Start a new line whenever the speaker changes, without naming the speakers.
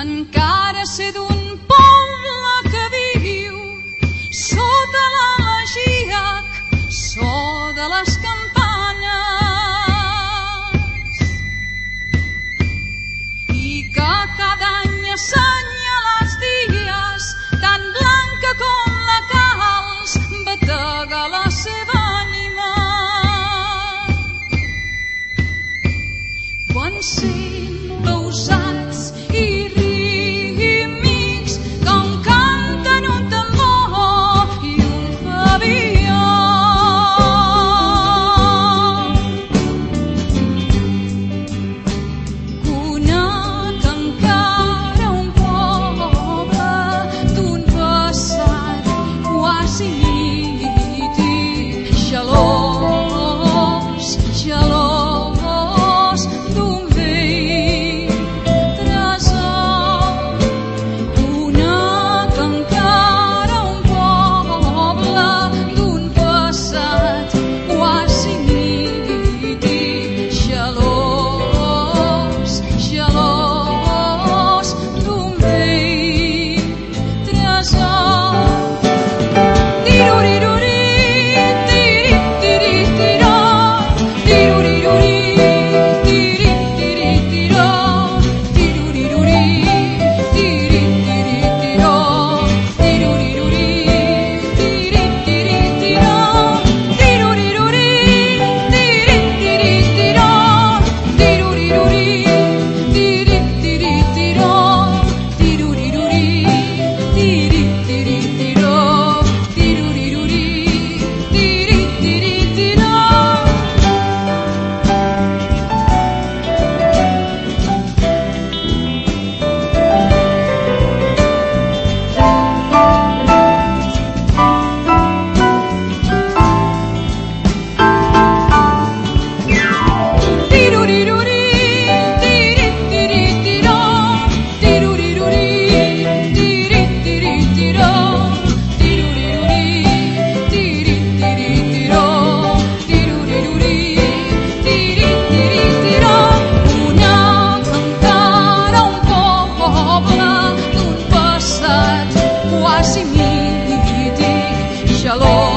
encara sé d'un poble que viu sota l'elegiac so de les campanyes calor.